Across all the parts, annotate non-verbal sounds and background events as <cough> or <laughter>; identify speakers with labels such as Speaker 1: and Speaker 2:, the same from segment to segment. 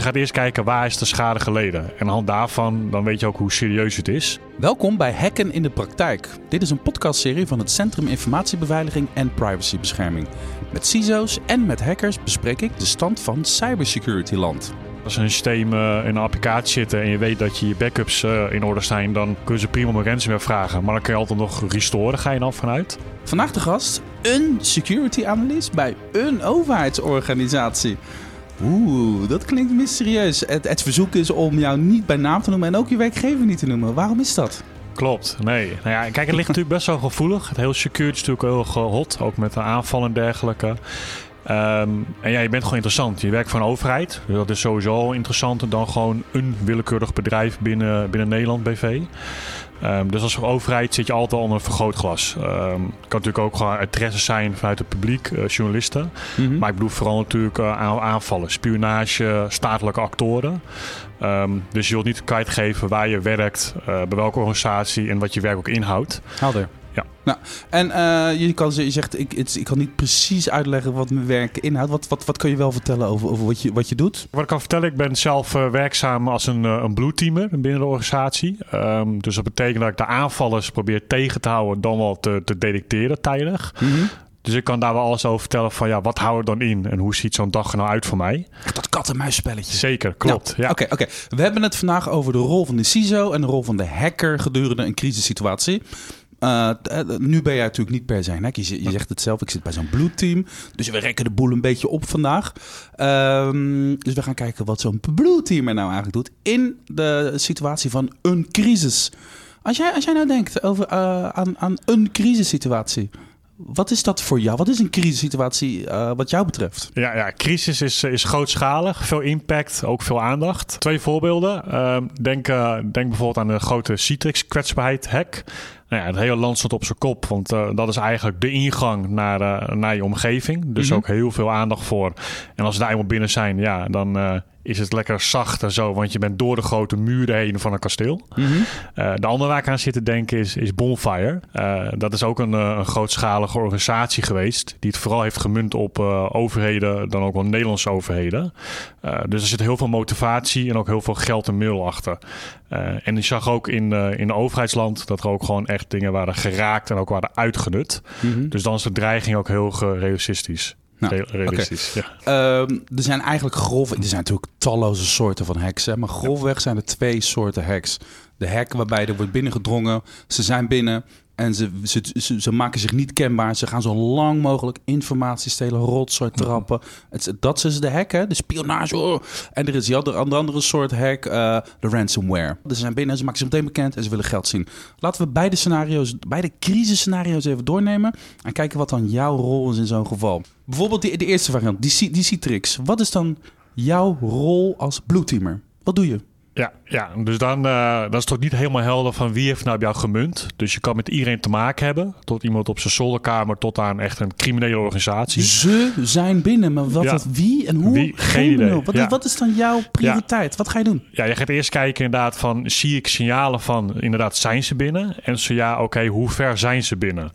Speaker 1: Je gaat eerst kijken waar is de schade geleden. En aan de hand daarvan dan weet je ook hoe serieus het is.
Speaker 2: Welkom bij Hacken in de Praktijk. Dit is een podcastserie van het Centrum Informatiebeveiliging en Privacybescherming. Met CISO's en met hackers bespreek ik de stand van cybersecurity land.
Speaker 1: Als een systeem uh, in een applicatie zit en je weet dat je je backups uh, in orde zijn, dan kunnen ze prima om een ransomware vragen. Maar dan kun je altijd nog restoren, ga je dan vanuit.
Speaker 2: Vandaag de gast, een security analyst bij een overheidsorganisatie. Oeh, dat klinkt mysterieus. Het, het verzoek is om jou niet bij naam te noemen en ook je werkgever niet te noemen. Waarom is dat?
Speaker 1: Klopt, nee. Nou ja, kijk, het ligt natuurlijk best wel gevoelig. Het hele security is natuurlijk heel hot, ook met de aanvallen en dergelijke. Um, en ja, je bent gewoon interessant. Je werkt voor een overheid. Dus dat is sowieso interessanter dan gewoon een willekeurig bedrijf binnen, binnen Nederland BV. Um, dus als overheid zit je altijd onder een vergrootglas. Um, het kan natuurlijk ook gewoon interesse zijn vanuit het publiek, uh, journalisten. Mm -hmm. Maar ik bedoel vooral natuurlijk uh, aanvallen, spionage, statelijke actoren. Um, dus je wilt niet kwijtgeven waar je werkt, uh, bij welke organisatie en wat je werk ook inhoudt.
Speaker 2: Helder.
Speaker 1: Ja.
Speaker 2: Nou, en uh, je, kan, je zegt, ik, het, ik kan niet precies uitleggen wat mijn werk inhoudt. Wat, wat, wat kun je wel vertellen over, over wat, je, wat je doet?
Speaker 1: Wat ik kan vertellen, ik ben zelf uh, werkzaam als een, uh, een blue teamer binnen de organisatie. Um, dus dat betekent dat ik de aanvallers probeer tegen te houden, dan wel te, te detecteren tijdig. Mm -hmm. Dus ik kan daar wel alles over vertellen van ja, wat houdt er dan in en hoe ziet zo'n dag er nou uit voor mij?
Speaker 2: Dat kat-en-muisspelletje.
Speaker 1: Zeker, klopt.
Speaker 2: Oké, nou,
Speaker 1: ja.
Speaker 2: oké. Okay, okay. We hebben het vandaag over de rol van de CISO en de rol van de hacker gedurende een crisissituatie. Uh, nu ben jij natuurlijk niet per se een. Je, je zegt het zelf, ik zit bij zo'n bloedteam. Dus we rekken de boel een beetje op vandaag. Um, dus we gaan kijken wat zo'n bloedteam er nou eigenlijk doet in de situatie van een crisis. Als jij, als jij nou denkt over, uh, aan, aan een crisissituatie. Wat is dat voor jou? Wat is een crisissituatie uh, wat jou betreft?
Speaker 1: Ja, ja crisis is, is grootschalig. Veel impact, ook veel aandacht. Twee voorbeelden. Uh, denk, denk bijvoorbeeld aan de grote Citrix kwetsbaarheid hack. Nou ja, het hele land stond op zijn kop, want uh, dat is eigenlijk de ingang naar, uh, naar je omgeving. Dus mm-hmm. ook heel veel aandacht voor. En als we daar eenmaal binnen zijn, ja, dan uh, is het lekker zacht en zo, want je bent door de grote muren heen van een kasteel.
Speaker 2: Mm-hmm.
Speaker 1: de andere waar ik aan zit te denken is, is Bonfire. dat is ook een, een grootschalige organisatie geweest, die het vooral heeft gemunt op overheden, dan ook wel Nederlandse overheden. dus er zit heel veel motivatie en ook heel veel geld en middel achter. en ik zag ook in, in de overheidsland dat er ook gewoon echt dingen waren geraakt en ook waren uitgenut.
Speaker 2: Mm-hmm.
Speaker 1: Dus dan is de dreiging ook heel realistisch.
Speaker 2: Nou,
Speaker 1: realistisch.
Speaker 2: Okay. Ja. Um, er zijn eigenlijk grove, er zijn natuurlijk talloze soorten van hacks, hè, maar grofweg zijn er twee soorten hacks. De hack waarbij er wordt binnengedrongen, ze zijn binnen en ze, ze, ze, ze, maken zich niet kenbaar. Ze gaan zo lang mogelijk informatie stelen, rotzooi trappen. Het, dat is de hack, hè? de spionage. Oh. En er is die andere, andere, soort hack, uh, de ransomware. Dus ze zijn binnen, ze maken zich meteen bekend en ze willen geld zien. Laten we beide scenario's, beide crisisscenario's even doornemen. En kijken wat dan jouw rol is in zo'n geval. Bijvoorbeeld die, de eerste variant, die, die Citrix. Wat is dan jouw rol als blueteamer? Wat doe je?
Speaker 1: Ja, ja, dus dan uh, dat is toch niet helemaal helder van wie heeft nou op jou gemunt. Dus je kan met iedereen te maken hebben. Tot iemand op zijn zolderkamer tot aan echt een criminele organisatie.
Speaker 2: Ze zijn binnen, maar wat,
Speaker 1: Ja.
Speaker 2: wat wie en hoe?
Speaker 1: Wie? Geen idee.
Speaker 2: Wat,
Speaker 1: Ja.
Speaker 2: wat is dan jouw prioriteit? Wat ga je doen?
Speaker 1: Ja, je gaat eerst kijken inderdaad van... zie ik signalen van inderdaad zijn ze binnen? En zo ja, oké, hoe ver zijn ze binnen?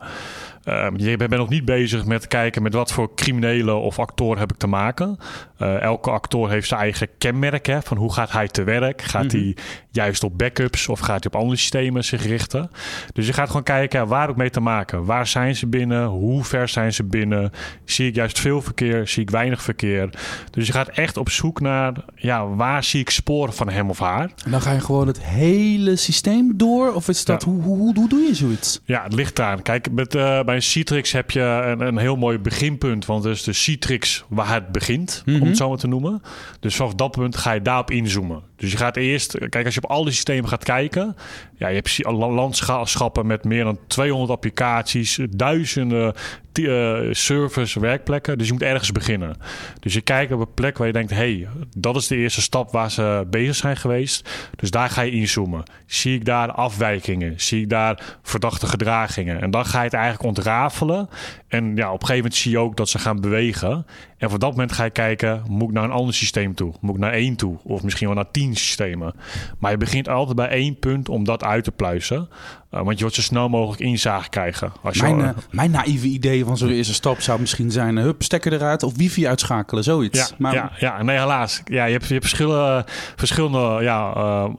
Speaker 1: Um, je bent nog niet bezig met kijken met wat voor criminelen of actoren heb ik te maken. Uh, elke actor heeft zijn eigen kenmerk. Hè, van hoe gaat hij te werk? Gaat
Speaker 2: Mhm.
Speaker 1: hij juist op backups of gaat hij op andere systemen zich richten? Dus je gaat gewoon kijken waar ik mee te maken. Waar zijn ze binnen? Hoe ver zijn ze binnen? Zie ik juist veel verkeer? Zie ik weinig verkeer? Dus je gaat echt op zoek naar ja, waar zie ik sporen van hem of haar?
Speaker 2: En dan ga je gewoon het hele systeem door? Of is dat,
Speaker 1: Ja.
Speaker 2: hoe, hoe, hoe, hoe doe je zoiets?
Speaker 1: Ja, het ligt aan. Kijk, met, uh, bij Citrix heb je een, een heel mooi beginpunt. Want het is de Citrix waar het begint,
Speaker 2: Mhm.
Speaker 1: om het zo maar te noemen. Dus vanaf dat punt ga je daarop inzoomen. Dus je gaat eerst, kijk, als je op al die systemen gaat kijken. Ja, je hebt landschappen met meer dan 200 applicaties, duizenden uh, servers, werkplekken. Dus je moet ergens beginnen. Dus je kijkt op een plek waar je denkt: hey, dat is de eerste stap waar ze bezig zijn geweest. Dus daar ga je inzoomen. Zie ik daar afwijkingen? Zie ik daar verdachte gedragingen? En dan ga je het eigenlijk ontrafelen. En ja, op een gegeven moment zie je ook dat ze gaan bewegen. En voor dat moment ga je kijken, moet ik naar een ander systeem toe? Moet ik naar één toe? Of misschien wel naar tien systemen? Maar je begint altijd bij één punt om dat uit te pluizen. Uh, want je wordt zo snel mogelijk inzage krijgen. Als
Speaker 2: mijn,
Speaker 1: je,
Speaker 2: uh, mijn naïeve idee van zo'n eerste stap zou misschien zijn... hup, stekker eruit of wifi uitschakelen, zoiets.
Speaker 1: Ja, maar, ja, ja, nee, helaas. Ja, je hebt, je hebt verschillende, verschillende ja, uh,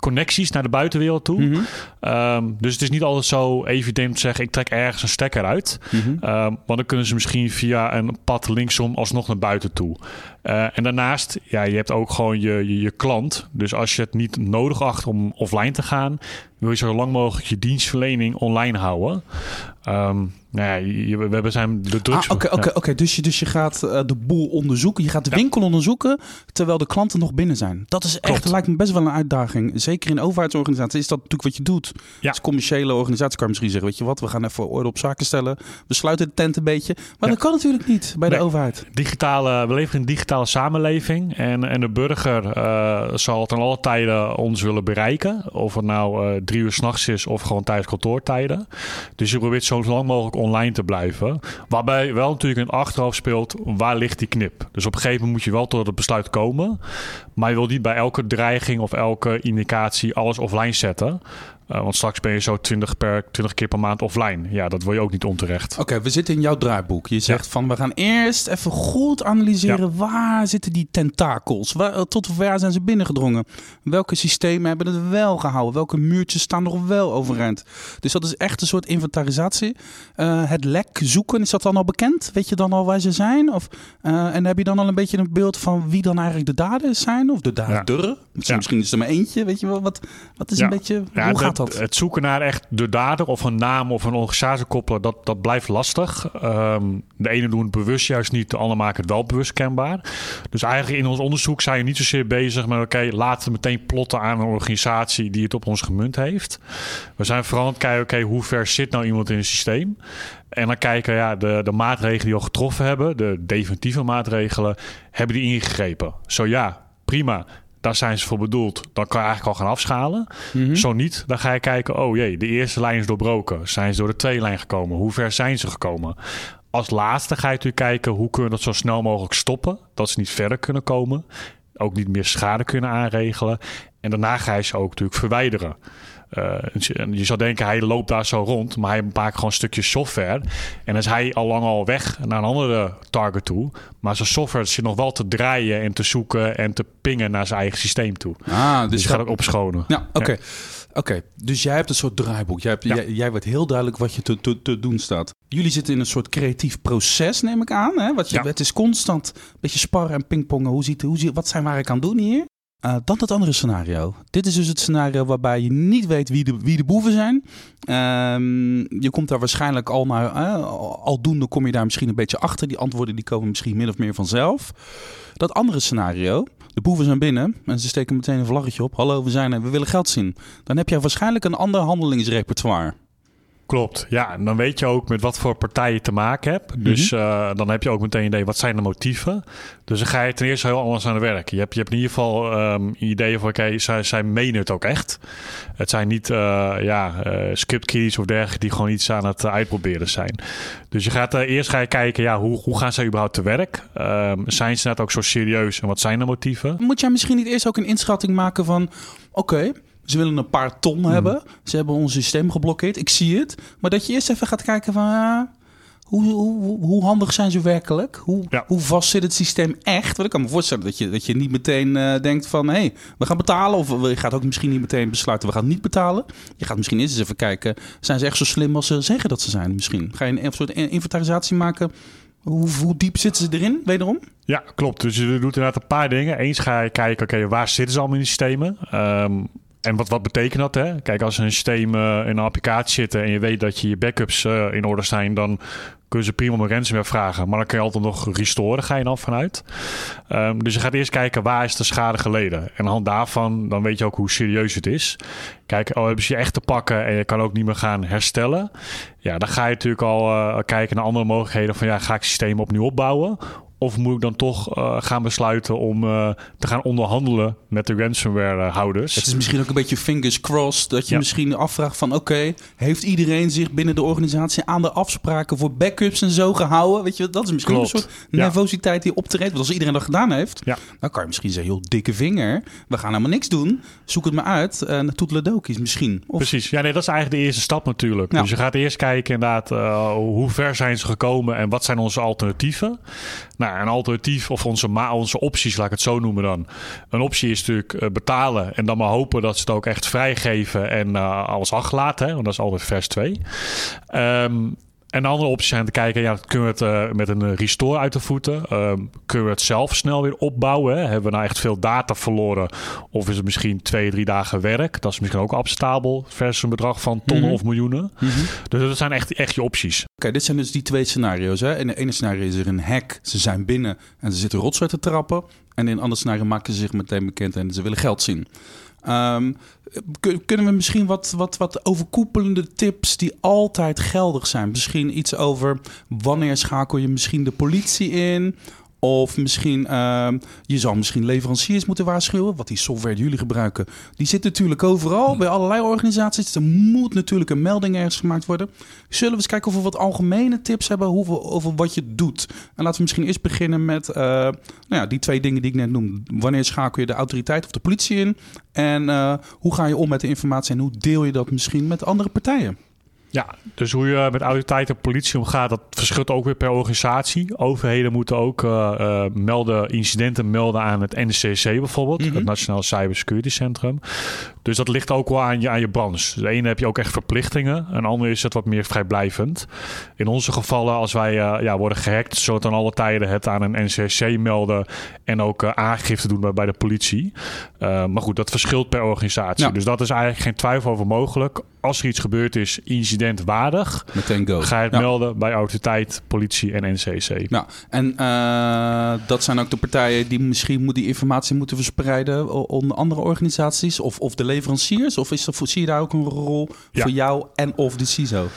Speaker 1: connecties naar de buitenwereld toe. Mm -hmm. um, dus het is niet altijd zo evident te zeggen... ik trek ergens een stekker uit. Mm -hmm. um, want dan kunnen ze misschien via een pad linksom... alsnog naar buiten toe. Uh, en daarnaast, ja, je hebt ook gewoon je, je, je, klant. Dus als je het niet nodig acht om offline te gaan... wil je zo lang mogelijk je dienstverlening online houden. Um, nou ja, je, we hebben zijn de drugs...
Speaker 2: Oké, ah, oké, okay, okay. dus, je, dus je gaat uh, de boel onderzoeken. Je gaat de ja. winkel onderzoeken... terwijl de klanten nog binnen zijn. Dat is echt, lijkt me best wel een uitdaging. Zeker in overheidsorganisaties is dat natuurlijk wat je doet. Ja. Als commerciële organisatie kan je misschien zeggen... weet je wat, we gaan even orde op zaken stellen. We sluiten de tent een beetje. Maar ja. dat kan natuurlijk niet bij nee. de overheid.
Speaker 1: Digitale, we leven in een digitale samenleving. En, en de burger uh, zal ten alle tijden ons willen bereiken. Of het nou uh, drie uur s'nachts is of gewoon tijdens kantoortijden. Dus je probeert zo lang mogelijk online te blijven. Waarbij wel natuurlijk in het achterhoofd speelt, waar ligt die knip? Dus op een gegeven moment moet je wel tot het besluit komen. Maar je wil niet bij elke dreiging of elke indicatie alles offline zetten. Uh, want straks ben je zo 20, per, 20 keer per maand offline. Ja, dat wil je ook niet onterecht.
Speaker 2: Oké, okay, we zitten in jouw draaiboek. Je zegt ja. van we gaan eerst even goed analyseren ja. waar zitten die tentakels? Waar, tot waar zijn ze binnengedrongen? Welke systemen hebben het wel gehouden? Welke muurtjes staan nog wel overeind? Dus dat is echt een soort inventarisatie. Uh, het lek zoeken, is dat dan al bekend? Weet je dan al waar ze zijn? Of, uh, en heb je dan al een beetje een beeld van wie dan eigenlijk de daders zijn? Of de dader? Ja. Misschien, misschien is er maar eentje. Weet je wel, wat, wat is een beetje, hoe gaat
Speaker 1: Het zoeken naar echt de dader of een naam of een organisatie koppelen, dat, dat blijft lastig. Um, de ene doen het bewust juist niet, de ander maken het wel bewust kenbaar. Dus eigenlijk in ons onderzoek zijn we niet zozeer bezig met, oké, laten we meteen plotten aan een organisatie die het op ons gemunt heeft. We zijn vooral aan het kijken, oké, hoe ver zit nou iemand in het systeem? En dan kijken, ja, de, de maatregelen die al getroffen hebben, de definitieve maatregelen, hebben die ingegrepen? Zo ja, prima daar zijn ze voor bedoeld. Dan kan je eigenlijk al gaan afschalen. Mm -hmm. Zo niet, dan ga je kijken... oh jee, de eerste lijn is doorbroken. Zijn ze door de tweede lijn gekomen? Hoe ver zijn ze gekomen? Als laatste ga je natuurlijk kijken... hoe kunnen we dat zo snel mogelijk stoppen? Dat ze niet verder kunnen komen. Ook niet meer schade kunnen aanregelen. En daarna ga je ze ook natuurlijk verwijderen. Uh, je zou denken, hij loopt daar zo rond, maar hij maakt gewoon stukjes software. En dan is hij al lang al weg naar een andere target toe. Maar zijn software zit nog wel te draaien en te zoeken en te pingen naar zijn eigen systeem toe.
Speaker 2: Ah, dus,
Speaker 1: dus je gaat ook opschonen.
Speaker 2: Ja, oké. Okay. Ja. Oké, okay, dus jij hebt een soort draaiboek. Jij, hebt, ja. jij, jij weet heel duidelijk wat je te, te, te, doen staat. Jullie zitten in een soort creatief proces, neem ik aan. Hè? Wat je, ja. Het is constant een beetje sparren en pingpongen. Hoe ziet, hoe ziet, wat zijn waar ik aan doen hier? Uh, dan het andere scenario. Dit is dus het scenario waarbij je niet weet wie de, wie de boeven zijn. Um, je komt daar waarschijnlijk al naar, uh, aldoende kom je daar misschien een beetje achter. Die antwoorden die komen misschien min of meer vanzelf. Dat andere scenario, de boeven zijn binnen en ze steken meteen een vlaggetje op. Hallo, we zijn er, we willen geld zien. Dan heb je waarschijnlijk een ander handelingsrepertoire.
Speaker 1: Klopt, ja. En dan weet je ook met wat voor partij je te maken hebt. Mm-hmm. Dus uh, dan heb je ook meteen een idee, wat zijn de motieven? Dus dan ga je ten eerste heel anders aan het werk. Je hebt, je hebt in ieder geval um, ideeën van, oké, okay, zij, zij menen het ook echt. Het zijn niet, uh, ja, uh, script keys of dergelijke die gewoon iets aan het uitproberen zijn. Dus je gaat eerst ga je kijken, ja, hoe, hoe gaan zij überhaupt te werk? Um, zijn ze net ook zo serieus en wat zijn de motieven?
Speaker 2: Moet jij misschien niet eerst ook een inschatting maken van, oké, okay, ze willen een paar ton mm. hebben. Ze hebben ons systeem geblokkeerd. Ik zie het. Maar dat je eerst even gaat kijken van... Uh, hoe, hoe, hoe, handig zijn ze werkelijk? Hoe, ja. hoe vast zit het systeem echt? Want ik kan me voorstellen dat je, dat je niet meteen uh, denkt van... hé, hey, we gaan betalen. Of je gaat ook misschien niet meteen besluiten... we gaan niet betalen. Je gaat misschien eerst eens even kijken... zijn ze echt zo slim als ze zeggen dat ze zijn misschien? Ga je een soort inventarisatie maken... Hoe, hoe, diep zitten ze erin, wederom?
Speaker 1: Ja, klopt. Dus je doet inderdaad een paar dingen. Eens ga je kijken, oké, okay, waar zitten ze allemaal in die systemen? Um, en wat, wat betekent dat? Hè? Kijk, als een systeem uh, in een applicatie zit en je weet dat je je backups uh, in orde zijn, dan kunnen ze prima om een ransomware vragen. Maar dan kun je altijd nog restoren, ga je dan vanuit. Um, dus je gaat eerst kijken waar is de schade geleden. En aan de hand daarvan, dan weet je ook hoe serieus het is. Kijk, oh, hebben ze je echt te pakken en je kan ook niet meer gaan herstellen. Ja, dan ga je natuurlijk al kijken naar andere mogelijkheden van ja, ga ik systeem opnieuw opbouwen? Of moet ik dan toch uh, gaan besluiten om uh, te gaan onderhandelen met de ransomware-houders?
Speaker 2: Het is misschien ook een beetje fingers crossed. Dat je ja. misschien afvraagt van... oké, heeft iedereen zich binnen de organisatie aan de afspraken... voor backups en zo gehouden? Weet je, dat is misschien Klopt. een soort nervositeit die optreedt. Want als iedereen dat gedaan heeft... dan kan je misschien zeggen, joh, dikke vinger. We gaan helemaal niks doen. Zoek het maar uit. En toetledokies misschien.
Speaker 1: Of... Precies. Ja, nee, dat is eigenlijk de eerste stap natuurlijk. Dus je gaat eerst kijken inderdaad... Uh, hoe ver zijn ze gekomen en wat zijn onze alternatieven? Nou, een alternatief of onze, onze opties, laat ik het zo noemen dan. Een optie is natuurlijk uh, betalen en dan maar hopen dat ze het ook echt vrijgeven en uh, alles achterlaten. Want dat is altijd vers 2. Um, en de andere opties zijn te kijken, ja, kunnen we het uh, met een restore uit de voeten? Uh, kunnen we het zelf snel weer opbouwen? Hè? Hebben we nou echt veel data verloren? Of is het misschien twee, drie dagen werk? Dat is misschien ook acceptabel versus een bedrag van tonnen mm -hmm. of miljoenen. Mm -hmm. Dus dat zijn echt, echt je opties.
Speaker 2: Oké, okay, dit zijn dus die twee scenario's. Hè? In de ene scenario is er een hack. Ze zijn binnen en ze zitten rotzooi te trappen. En in een ander scenario maken ze zich meteen bekend en ze willen geld zien. Um, kunnen we misschien wat, wat, wat overkoepelende tips die altijd geldig zijn? Misschien iets over wanneer schakel je misschien de politie in? Of misschien, uh, je zal misschien leveranciers moeten waarschuwen. Wat die software die jullie gebruiken, die zit natuurlijk overal bij allerlei organisaties. Er moet natuurlijk een melding ergens gemaakt worden. Zullen we eens kijken of we wat algemene tips hebben over, over wat je doet? En laten we misschien eerst beginnen met uh, nou ja, die twee dingen die ik net noemde. Wanneer schakel je de autoriteit of de politie in? En uh, hoe ga je om met de informatie en hoe deel je dat misschien met andere partijen?
Speaker 1: Ja, dus hoe je met autoriteiten en politie omgaat, dat verschilt ook weer per organisatie. Overheden moeten ook uh, uh, melden, incidenten melden aan het NCC bijvoorbeeld, mm -hmm. het Nationaal Cybersecurity Centrum. Dus dat ligt ook wel aan je, aan je branche. De ene heb je ook echt verplichtingen, een andere is het wat meer vrijblijvend. In onze gevallen, als wij uh, ja, worden gehackt, zullen we dan alle tijden het aan een NCC melden en ook aangifte doen bij, bij de politie. maar goed, dat verschilt per organisatie. Ja. Dus dat is eigenlijk geen twijfel over mogelijk. Als er iets gebeurd is, incidentwaardig,
Speaker 2: Meteen go.
Speaker 1: ga je het melden bij autoriteit, politie en NCC.
Speaker 2: Ja, en uh, dat zijn ook de partijen die misschien die informatie moeten verspreiden onder andere organisaties of, of de leveranciers? Of is er, zie je daar ook een rol ja. voor jou en of de CISO?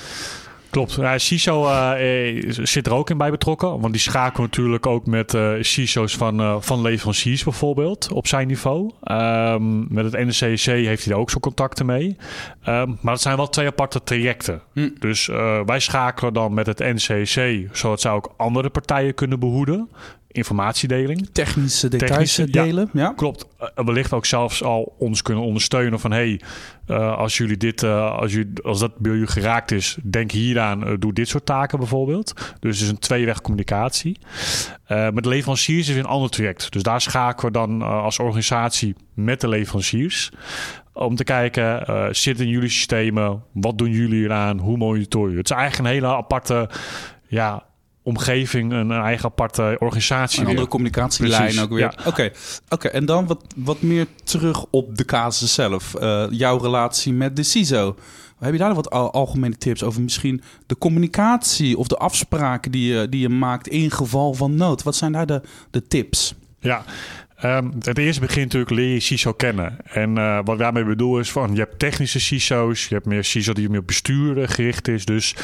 Speaker 1: Klopt. Ja, CISO uh, zit er ook in bij betrokken. Want die schakelen natuurlijk ook met uh, CISO's van, uh, van leveranciers bijvoorbeeld op zijn niveau. Um, met het NCC heeft hij daar ook zo contacten mee. Um, maar het zijn wel twee aparte trajecten. Hm. Dus wij schakelen dan met het NCC, zodat zij ook andere partijen kunnen behoeden informatiedeling.
Speaker 2: Technische details Technische, delen. Ja, ja,
Speaker 1: klopt. Uh, wellicht ook zelfs al ons kunnen ondersteunen van hey, uh, als jullie dit, uh, als, jullie, als dat bij jullie geraakt is, denk hieraan, doe dit soort taken bijvoorbeeld. Dus het is een tweeweg communicatie. met de leveranciers is een ander traject. Dus daar schakelen we dan als organisatie met de leveranciers. Om te kijken, zit in jullie systemen? Wat doen jullie eraan? Hoe monitoren je? Het is eigenlijk een hele aparte ja, omgeving, een eigen aparte organisatie.
Speaker 2: Een andere communicatielijn ook weer. Oké, oké. Okay. en dan wat, wat meer terug op de casus zelf. Uh, jouw relatie met de CISO. Heb je daar wat algemene tips over misschien de communicatie of de afspraken die je, die je maakt in geval van nood? Wat zijn daar de, de tips?
Speaker 1: Ja, Um, het eerste begint natuurlijk leer je CISO kennen. En uh, wat ik daarmee bedoel is van je hebt technische CISO's, je hebt meer CISO die meer op bestuur gericht is. Dus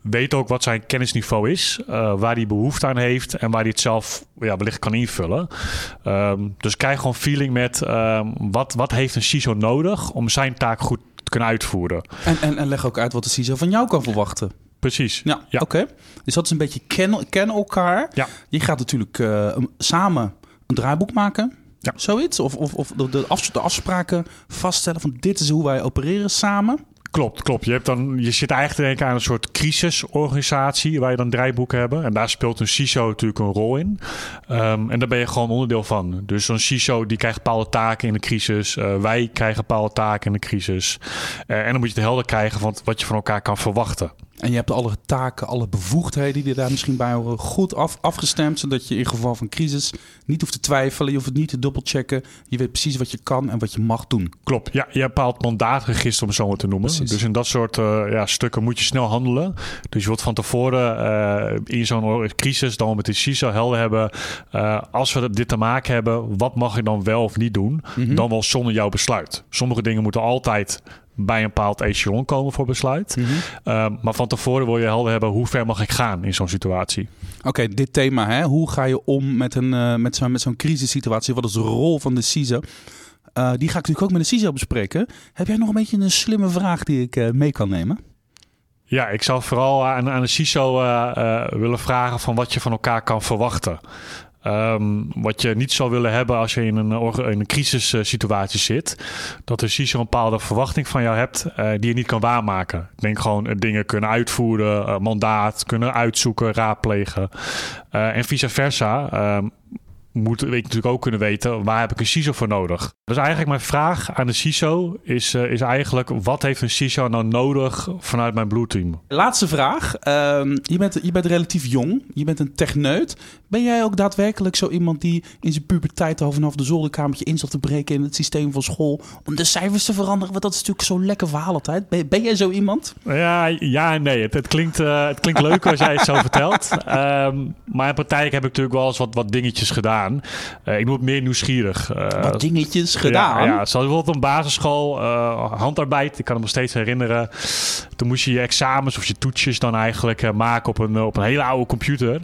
Speaker 1: weet ook wat zijn kennisniveau is, uh, waar hij behoefte aan heeft en waar hij het zelf ja, wellicht kan invullen. Um, dus krijg gewoon feeling met um, wat, wat heeft een CISO nodig om zijn taak goed te kunnen uitvoeren.
Speaker 2: En, en, en leg ook uit wat de CISO van jou kan verwachten.
Speaker 1: Precies.
Speaker 2: Ja, ja. oké. Okay. Dus dat is een beetje kennen ken elkaar.
Speaker 1: Ja.
Speaker 2: Je gaat natuurlijk uh, samen een draaiboek maken. Ja. Zoiets? Of, of, of de, de, af, de afspraken vaststellen van dit is hoe wij opereren samen?
Speaker 1: Klopt, klopt. Je, hebt dan, je zit eigenlijk denken aan een soort crisisorganisatie waar je dan draaiboeken hebben. En daar speelt een CISO natuurlijk een rol in. Um, en daar ben je gewoon onderdeel van. Dus zo'n CISO die krijgt bepaalde taken in de crisis. Uh, wij krijgen bepaalde taken in de crisis. Uh, en dan moet je het helder krijgen van wat je van elkaar kan verwachten.
Speaker 2: En je hebt alle taken, alle bevoegdheden die daar misschien bij horen goed af, afgestemd. Zodat je in geval van crisis niet hoeft te twijfelen. Je hoeft het niet te dubbelchecken. Je weet precies wat je kan en wat je mag doen.
Speaker 1: Klopt. Ja, je hebt een bepaald mandaatregister om het zo maar te noemen. Precies. Dus in dat soort uh, ja, stukken moet je snel handelen. Dus je wilt van tevoren uh, in zo'n crisis dan met de CISO helder hebben. Uh, als we dit te maken hebben, wat mag ik dan wel of niet doen? Mm -hmm. Dan wel zonder jouw besluit. Sommige dingen moeten altijd bij een bepaald echelon komen voor besluit.
Speaker 2: Mhm.
Speaker 1: Ehm, maar van tevoren wil je helder hebben hoe ver mag ik gaan in zo'n situatie.
Speaker 2: Oké, dit thema, hè? hoe ga je om met, een, eh, met zo'n met zo'n crisissituatie? Wat is de rol van de CISO? Eh, die ga ik natuurlijk ook met de CISO bespreken. Heb jij nog een beetje een slimme vraag die ik eh, mee kan nemen?
Speaker 1: Ja, ik zou vooral aan, aan de CISO willen vragen van wat je van elkaar kan verwachten. Ehm, wat je niet zou willen hebben als je in een, in een crisissituatie zit. Dat de CISO een bepaalde verwachting van jou hebt eh, die je niet kan waarmaken. Ik denk gewoon eh, dingen kunnen uitvoeren, eh, mandaat kunnen uitzoeken, raadplegen. En vice versa. Ehm, moet ik natuurlijk ook kunnen weten waar heb ik een CISO voor nodig. Dus eigenlijk mijn vraag aan de CISO is, eh, is eigenlijk wat heeft een CISO nou nodig vanuit mijn Blue Team?
Speaker 2: Laatste vraag. Ehm, je, bent, je bent relatief jong. Je bent een techneut. Ben jij ook daadwerkelijk zo iemand die in zijn puberteit al vanaf de zolderkamertje in zat te breken in het systeem van school om de cijfers te veranderen? Want dat is natuurlijk zo'n lekker verhaal altijd. Ben, ben jij zo iemand?
Speaker 1: Ja, ja en nee. Het, het, klinkt, eh, het klinkt leuk als jij het zo <laughs> vertelt. Ehm, maar in praktijk heb ik natuurlijk wel eens wat, wat dingetjes gedaan. Eh, ik word meer nieuwsgierig. Eh,
Speaker 2: Wat dingetjes gedaan?
Speaker 1: Ja, ja, zoals bijvoorbeeld een basisschool, eh, handarbeidt. Ik kan me nog steeds herinneren. Toen moest je je examens of je toetsjes dan eigenlijk maken op een, op een hele oude computer.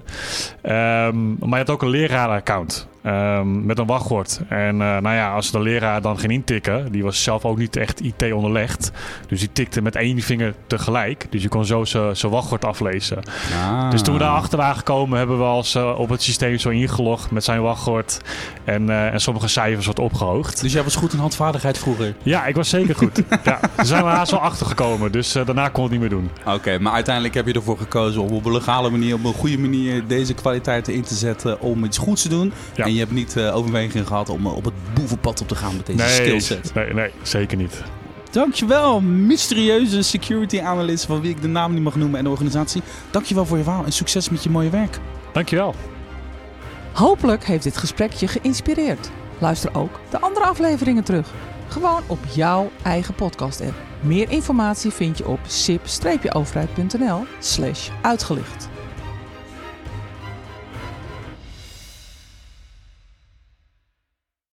Speaker 1: Ehm, maar je had ook een leraraccount. Ehm, met een wachtwoord. En eh, nou ja, als de leraar dan ging intikken, die was zelf ook niet echt IT onderlegd. Dus die tikte met één vinger tegelijk. Dus je kon zo zijn wachtwoord aflezen.
Speaker 2: Ah.
Speaker 1: Dus toen we daarachter waren gekomen, hebben we als eh, op het systeem zo ingelogd met zijn wachtwoord. En, eh, en sommige cijfers wat opgehoogd.
Speaker 2: Dus jij was goed in handvaardigheid vroeger?
Speaker 1: Ja, ik was zeker goed. <laughs> ja, daar zijn we haast wel achter gekomen. Dus daarna kon het niet meer doen.
Speaker 2: Oké, maar uiteindelijk heb je ervoor gekozen om op een legale manier, op een goede manier deze kwaliteiten in te zetten om iets goeds te doen.
Speaker 1: Ja.
Speaker 2: En je hebt niet eh, overweging gehad om eh, op het boevenpad op te gaan met deze
Speaker 1: Nee,
Speaker 2: skillset.
Speaker 1: nee, nee, zeker niet.
Speaker 2: Dankjewel, mysterieuze security analyst van wie ik de naam niet mag noemen en de organisatie. Dankjewel voor je verhaal en succes met je mooie werk.
Speaker 1: Dankjewel.
Speaker 3: Hopelijk heeft dit gesprek je geïnspireerd. Luister ook de andere afleveringen terug. Gewoon op jouw eigen podcast-app. Meer informatie vind je op sip-overheid.nl slash uitgelicht.